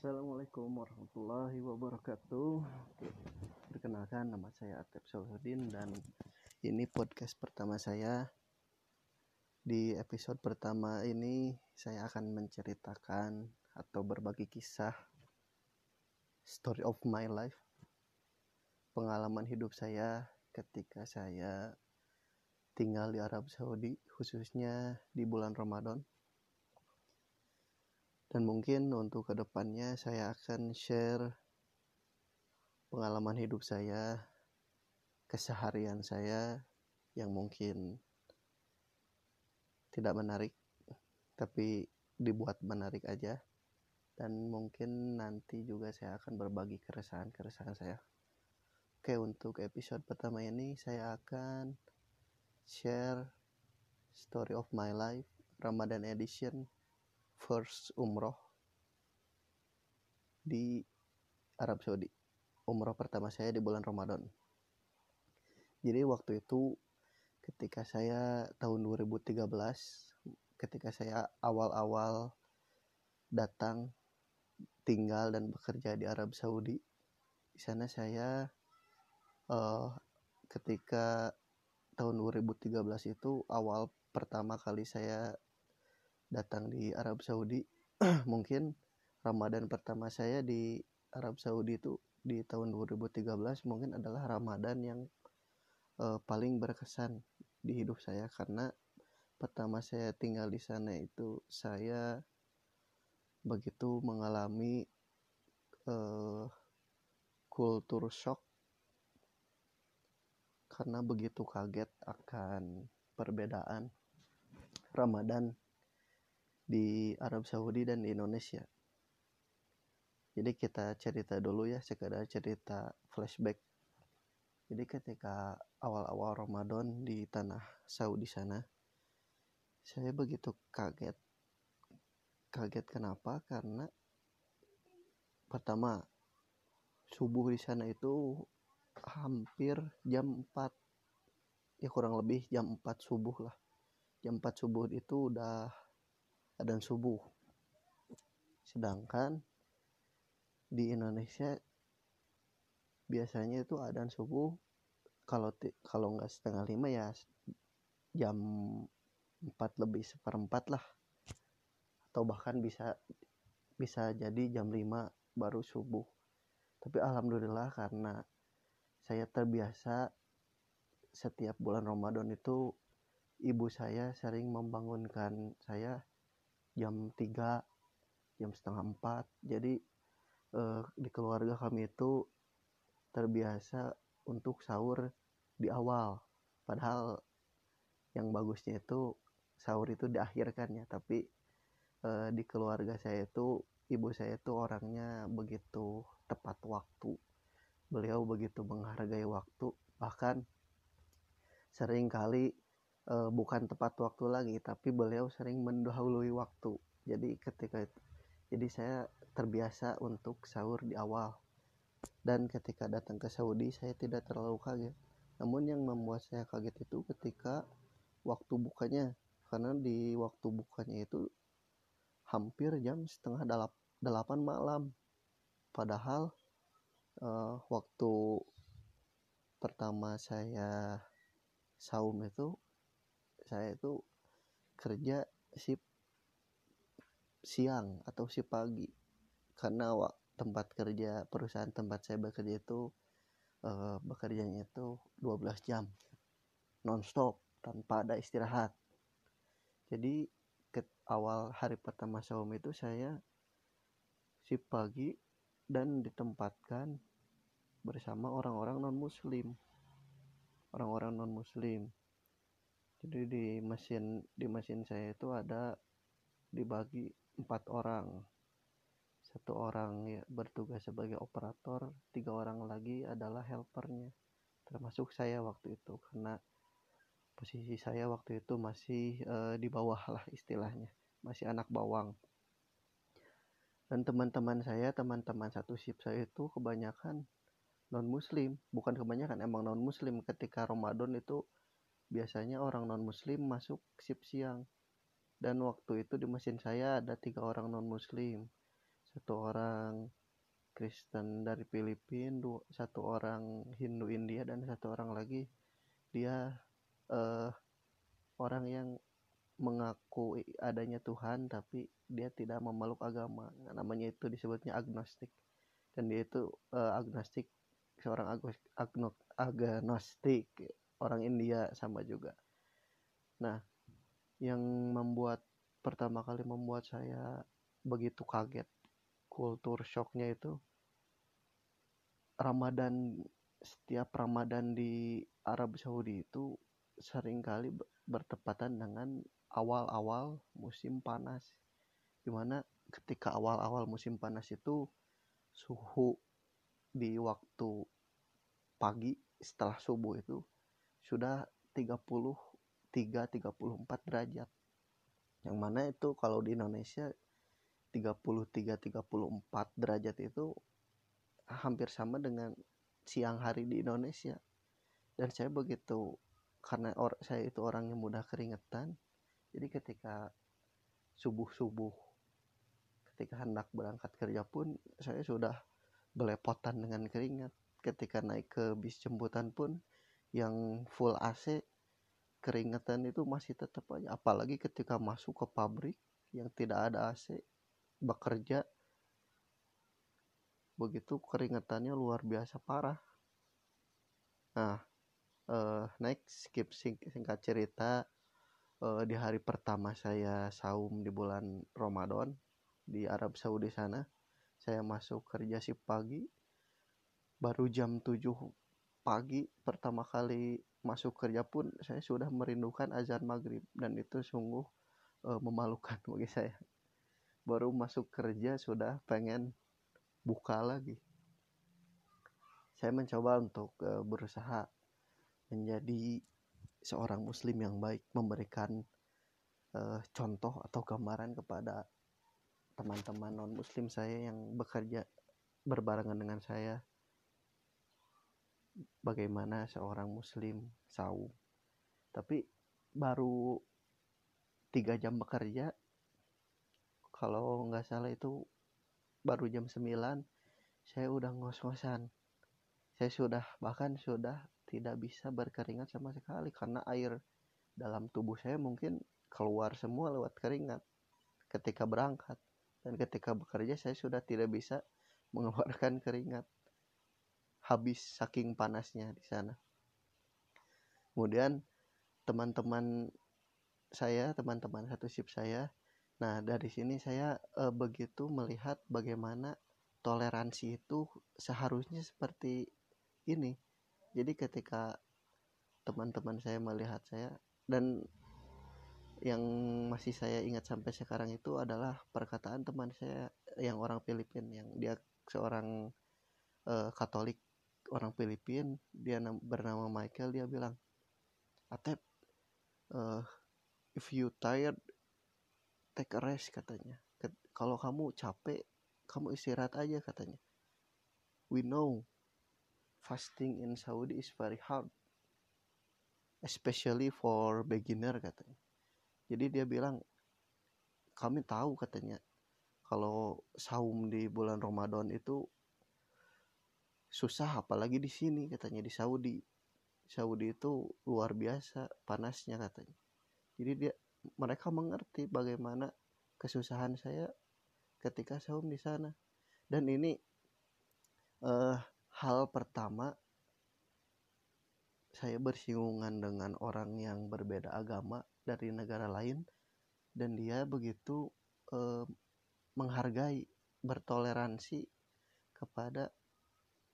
Assalamualaikum warahmatullahi wabarakatuh. Oke, Perkenalkan nama saya Atep Solihuddin dan ini podcast pertama saya. Di episode pertama ini saya akan menceritakan atau berbagi kisah story of my life. Pengalaman hidup saya ketika saya tinggal di Arab Saudi khususnya di bulan Ramadan dan mungkin untuk ke depannya saya akan share pengalaman hidup saya keseharian saya yang mungkin tidak menarik tapi dibuat menarik aja. Dan mungkin nanti juga saya akan berbagi keresahan-keresahan saya. Oke untuk episode pertama ini saya akan share story of my life Ramadan edition first umroh di Arab Saudi. Umroh pertama saya di bulan Ramadan. Jadi waktu itu ketika saya tahun 2013 ketika saya awal-awal datang tinggal dan bekerja di Arab Saudi di sana saya uh, ketika tahun 2013 itu awal pertama kali saya datang di Arab Saudi. Mungkin Ramadan pertama saya di Arab Saudi itu di tahun 2013 mungkin adalah Ramadan yang uh, paling berkesan di hidup saya. Karena pertama saya tinggal di sana itu saya begitu mengalami uh, kultur shock. Karena begitu kaget akan perbedaan Ramadan di Arab Saudi dan di Indonesia. Jadi kita cerita dulu ya, sekedar cerita flashback. Jadi ketika awal-awal Ramadan di tanah Saudi sana, saya begitu kaget. Kaget kenapa? Karena pertama subuh di sana itu hampir jam 4 ya kurang lebih jam 4 subuh lah jam 4 subuh itu udah adzan subuh. Sedangkan di Indonesia biasanya itu adzan subuh kalau kalau nggak setengah lima ya jam empat lebih seperempat lah. Atau bahkan bisa bisa jadi jam 5 baru subuh. Tapi alhamdulillah karena saya terbiasa setiap bulan Ramadan itu ibu saya sering membangunkan saya jam 3 jam setengah 4 jadi eh, di keluarga kami itu terbiasa untuk sahur di awal. Padahal yang bagusnya itu sahur itu diakhirkan ya. Tapi eh, di keluarga saya itu ibu saya itu orangnya begitu tepat waktu. Beliau begitu menghargai waktu. Bahkan sering kali e, bukan tepat waktu lagi tapi beliau sering mendahului waktu. Jadi ketika itu jadi saya terbiasa untuk sahur di awal. Dan ketika datang ke Saudi saya tidak terlalu kaget. Namun yang membuat saya kaget itu ketika waktu bukanya karena di waktu bukanya itu hampir jam setengah delapan malam. Padahal uh, waktu pertama saya saum itu saya itu kerja shift siang atau shift pagi. Karena wak, tempat kerja perusahaan tempat saya bekerja itu uh, bekerjanya itu 12 jam. Nonstop tanpa ada istirahat. Jadi ke awal hari pertama saum itu saya shift pagi dan ditempatkan bersama orang-orang non muslim orang-orang non muslim jadi di mesin di mesin saya itu ada dibagi empat orang. Satu orang ya bertugas sebagai operator tiga orang lagi adalah helpernya. Termasuk saya waktu itu karena posisi saya waktu itu masih e, di bawah lah istilahnya masih anak bawang. Dan teman-teman saya teman-teman satu shift saya itu kebanyakan non muslim bukan kebanyakan emang non muslim ketika Ramadan itu biasanya orang non muslim masuk shift siang dan waktu itu di mesin saya ada tiga orang non muslim satu orang Kristen dari Filipina satu orang Hindu India dan satu orang lagi dia uh, orang yang mengaku adanya Tuhan tapi dia tidak memeluk agama. Nah, namanya itu disebutnya agnostik. Dan dia itu uh, agnostik seorang agnostik orang India sama juga. Nah yang membuat pertama kali membuat saya begitu kaget kultur shocknya itu Ramadan setiap Ramadan di Arab Saudi itu sering kali bertepatan dengan awal-awal musim panas. Di mana ketika awal-awal musim panas itu suhu di waktu pagi setelah subuh itu sudah 33 34 derajat. Yang mana itu kalau di Indonesia 33 34 derajat itu hampir sama dengan siang hari di Indonesia. Dan saya begitu karena or, saya itu orang yang mudah keringetan jadi ketika subuh subuh ketika hendak berangkat kerja pun saya sudah belepotan dengan keringat. Ketika naik ke bis jemputan pun yang full AC keringetan itu masih tetap aja. Apalagi ketika masuk ke pabrik yang tidak ada AC bekerja begitu keringetannya luar biasa parah. Nah uh, next skip sing singkat cerita uh, di hari pertama saya saum di bulan Ramadan di Arab Saudi sana saya masuk kerja si pagi baru jam 7 pagi pertama kali masuk kerja pun saya sudah merindukan azan maghrib. Dan itu sungguh uh, memalukan bagi saya. Baru masuk kerja sudah pengen buka lagi. Saya mencoba untuk uh, berusaha menjadi seorang muslim yang baik memberikan uh, contoh atau gambaran kepada teman-teman non muslim saya yang bekerja berbarengan dengan saya bagaimana seorang muslim saum tapi baru tiga jam bekerja kalau nggak salah itu baru jam 9 saya udah ngos-ngosan. Saya sudah bahkan sudah tidak bisa berkeringat sama sekali karena air dalam tubuh saya mungkin keluar semua lewat keringat ketika berangkat. Dan ketika bekerja saya sudah tidak bisa mengeluarkan keringat habis saking panasnya di sana. Kemudian teman-teman saya, teman-teman satu shift saya, nah dari sini saya e, begitu melihat bagaimana toleransi itu seharusnya seperti ini. Jadi ketika teman-teman saya melihat saya dan yang masih saya ingat sampai sekarang itu adalah perkataan teman saya yang orang Filipina yang dia seorang uh, Katolik orang Filipina dia bernama Michael dia bilang Atep uh, if you tired take a rest katanya. Kalau kamu capek kamu istirahat aja katanya. We know fasting in Saudi is very hard especially for beginner katanya. Jadi dia bilang kami tahu katanya kalau saum di bulan Ramadan itu susah apalagi di sini katanya di Saudi. Saudi itu luar biasa panasnya katanya. Jadi dia mereka mengerti bagaimana kesusahan saya ketika saum di sana. Dan ini uh, hal pertama saya bersinggungan dengan orang yang berbeda agama dari negara lain dan dia begitu uh, menghargai bertoleransi kepada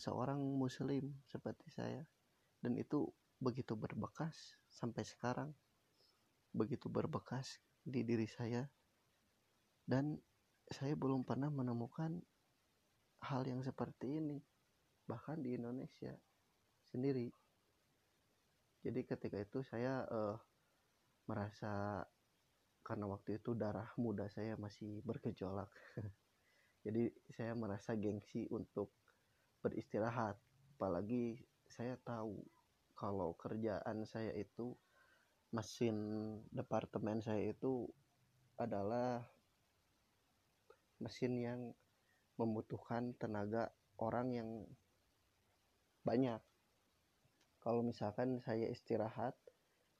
seorang muslim seperti saya. Dan itu begitu berbekas sampai sekarang. Begitu berbekas di diri saya. Dan saya belum pernah menemukan hal yang seperti ini bahkan di Indonesia sendiri. Jadi ketika itu saya uh, merasa karena waktu itu darah muda saya masih bergejolak. Jadi saya merasa gengsi untuk beristirahat. Apalagi saya tahu kalau kerjaan saya itu mesin departemen saya itu adalah mesin yang membutuhkan tenaga orang yang banyak. Kalau misalkan saya istirahat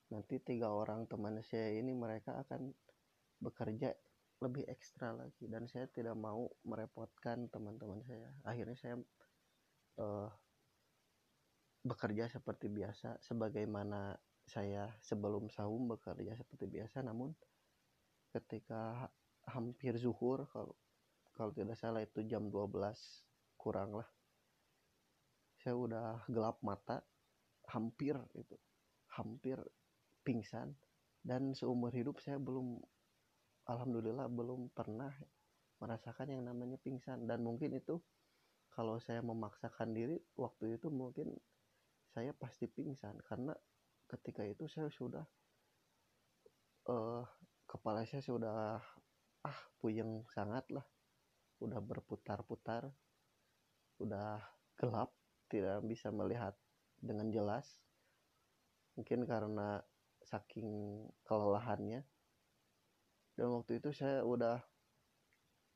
nanti tiga orang teman saya ini mereka akan bekerja lebih ekstra lagi. Dan saya tidak mau merepotkan teman-teman saya. Akhirnya saya uh, bekerja seperti biasa sebagaimana saya sebelum sahum bekerja seperti biasa namun ketika hampir zuhur kalau kalau tidak salah itu jam 12 kurang lah saya udah gelap mata hampir itu hampir pingsan dan seumur hidup saya belum alhamdulillah belum pernah merasakan yang namanya pingsan dan mungkin itu kalau saya memaksakan diri waktu itu mungkin saya pasti pingsan. Karena ketika itu saya sudah uh, kepala saya sudah ah puyeng sangat lah. Udah berputar-putar udah gelap tidak bisa melihat dengan jelas. Mungkin karena saking kelelahannya. Dan waktu itu saya udah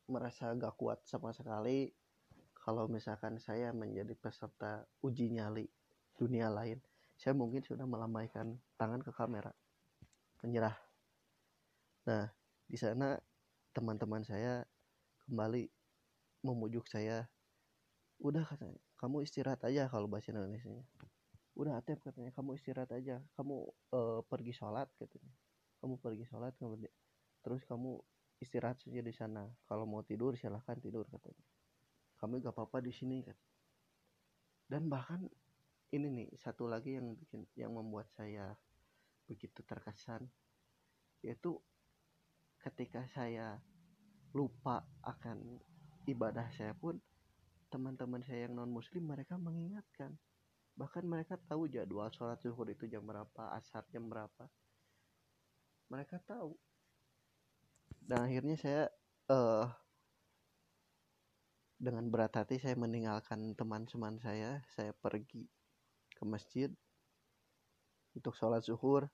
merasa gak kuat sama sekali kalau misalkan saya menjadi peserta uji nyali dunia lain saya mungkin sudah melambaikan tangan ke kamera menyerah. Nah di sana teman-teman saya kembali memujuk saya udah katanya kamu istirahat aja kalau bahasa Indonesia udah Atep katanya kamu istirahat aja. Kamu uh, pergi sholat katanya. Kamu pergi sholat terus kamu istirahat saja di sana. Kalau mau tidur silahkan tidur katanya kamu gak apa-apa di sini kan? Dan bahkan ini nih satu lagi yang bikin yang membuat saya begitu terkesan yaitu ketika saya lupa akan ibadah saya pun teman-teman saya yang non muslim mereka mengingatkan. Bahkan mereka tahu jadwal sholat zuhur itu jam berapa asar jam berapa. Mereka tahu. Dan akhirnya saya uh, dengan berat hati saya meninggalkan teman-teman saya saya pergi ke masjid untuk sholat zuhur.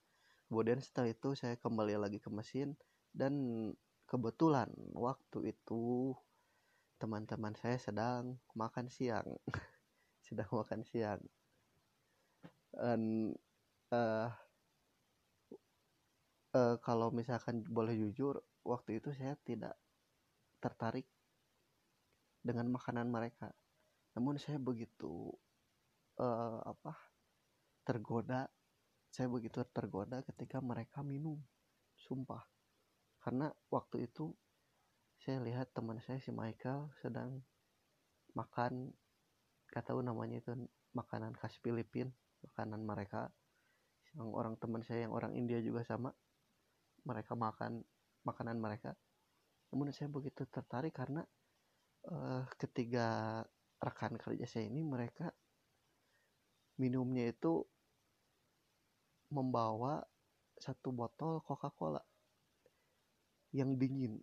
Kemudian setelah itu saya kembali lagi ke mesin dan kebetulan waktu itu teman-teman saya sedang makan siang sedang makan siang. Dan uh, uh, kalau misalkan boleh jujur waktu itu saya tidak tertarik dengan makanan mereka. Namun saya begitu uh, apa tergoda saya begitu tergoda ketika mereka minum. Sumpah. Karena waktu itu saya lihat teman saya si Michael sedang makan gak tahu namanya itu makanan khas Filipin makanan mereka. Yang orang teman saya yang orang India juga sama mereka makan makanan mereka. Namun saya begitu tertarik karena uh, ketiga rekan kerja saya ini mereka minumnya itu membawa satu botol Coca-Cola yang dingin.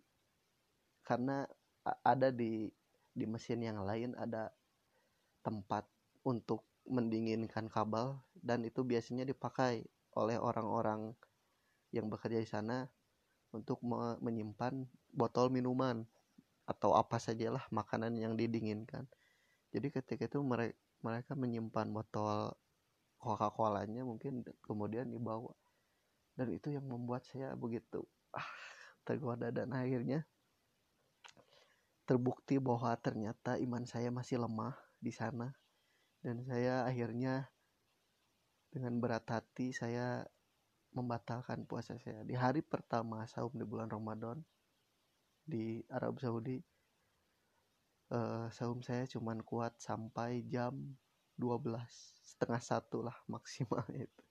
Karena ada di di mesin yang lain ada tempat untuk mendinginkan kabel dan itu biasanya dipakai oleh orang-orang yang bekerja di sana untuk me menyimpan botol minuman atau apa sajalah makanan yang didinginkan. Jadi ketika itu mereka mereka menyimpan botol Coca-Colanya mungkin kemudian dibawa. Dan itu yang membuat saya begitu ah tergoda. Dan akhirnya terbukti bahwa ternyata iman saya masih lemah di sana. Dan saya akhirnya dengan berat hati saya membatalkan puasa saya. Di hari pertama saum di bulan Ramadan di Arab Saudi uh, saum saya cuman kuat sampai jam 12 setengah satu lah maksimal itu.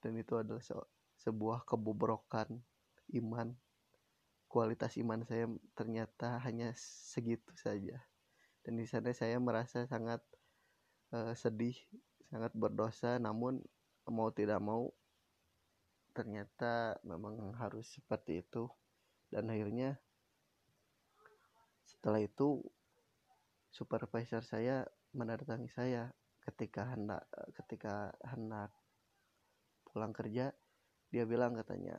Dan itu adalah se sebuah kebobrokan iman. Kualitas iman saya ternyata hanya segitu saja. Dan di sana saya merasa sangat uh, sedih sangat berdosa. Namun mau tidak mau ternyata memang harus seperti itu. Dan akhirnya setelah itu supervisor saya mendatangi saya ketika hendak ketika hendak pulang kerja. Dia bilang katanya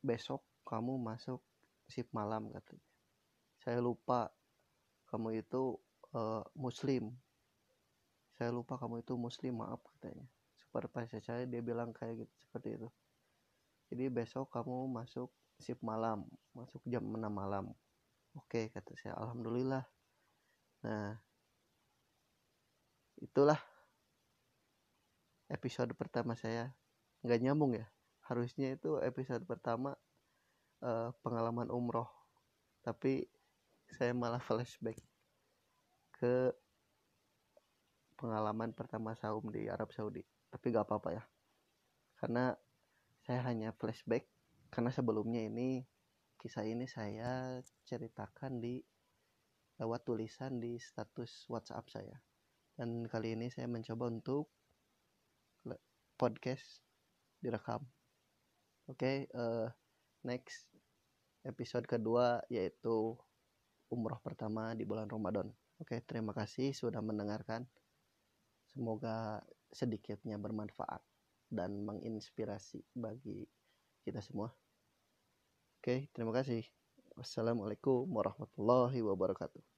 besok kamu masuk shift malam katanya. Saya lupa kamu itu uh, muslim. Saya lupa kamu itu muslim maaf katanya. Supervisor saya dia bilang kayak gitu seperti itu. Jadi besok kamu masuk shift malam masuk jam 6 malam oke kata saya alhamdulillah. Nah itulah episode pertama saya. Nggak nyambung ya harusnya itu episode pertama uh, pengalaman umroh. Tapi saya malah flashback ke pengalaman pertama saum di Arab Saudi. Tapi gak apa-apa ya karena saya hanya flashback karena sebelumnya ini kisah ini saya ceritakan di lewat tulisan di status WhatsApp saya. Dan kali ini saya mencoba untuk podcast direkam. Oke okay, uh, eh, next episode kedua yaitu umroh pertama di bulan Ramadan. Oke okay, terima kasih sudah mendengarkan. Semoga sedikitnya bermanfaat dan menginspirasi bagi kita semua. Oke, terima kasih. Wassalamualaikum warahmatullahi wabarakatuh.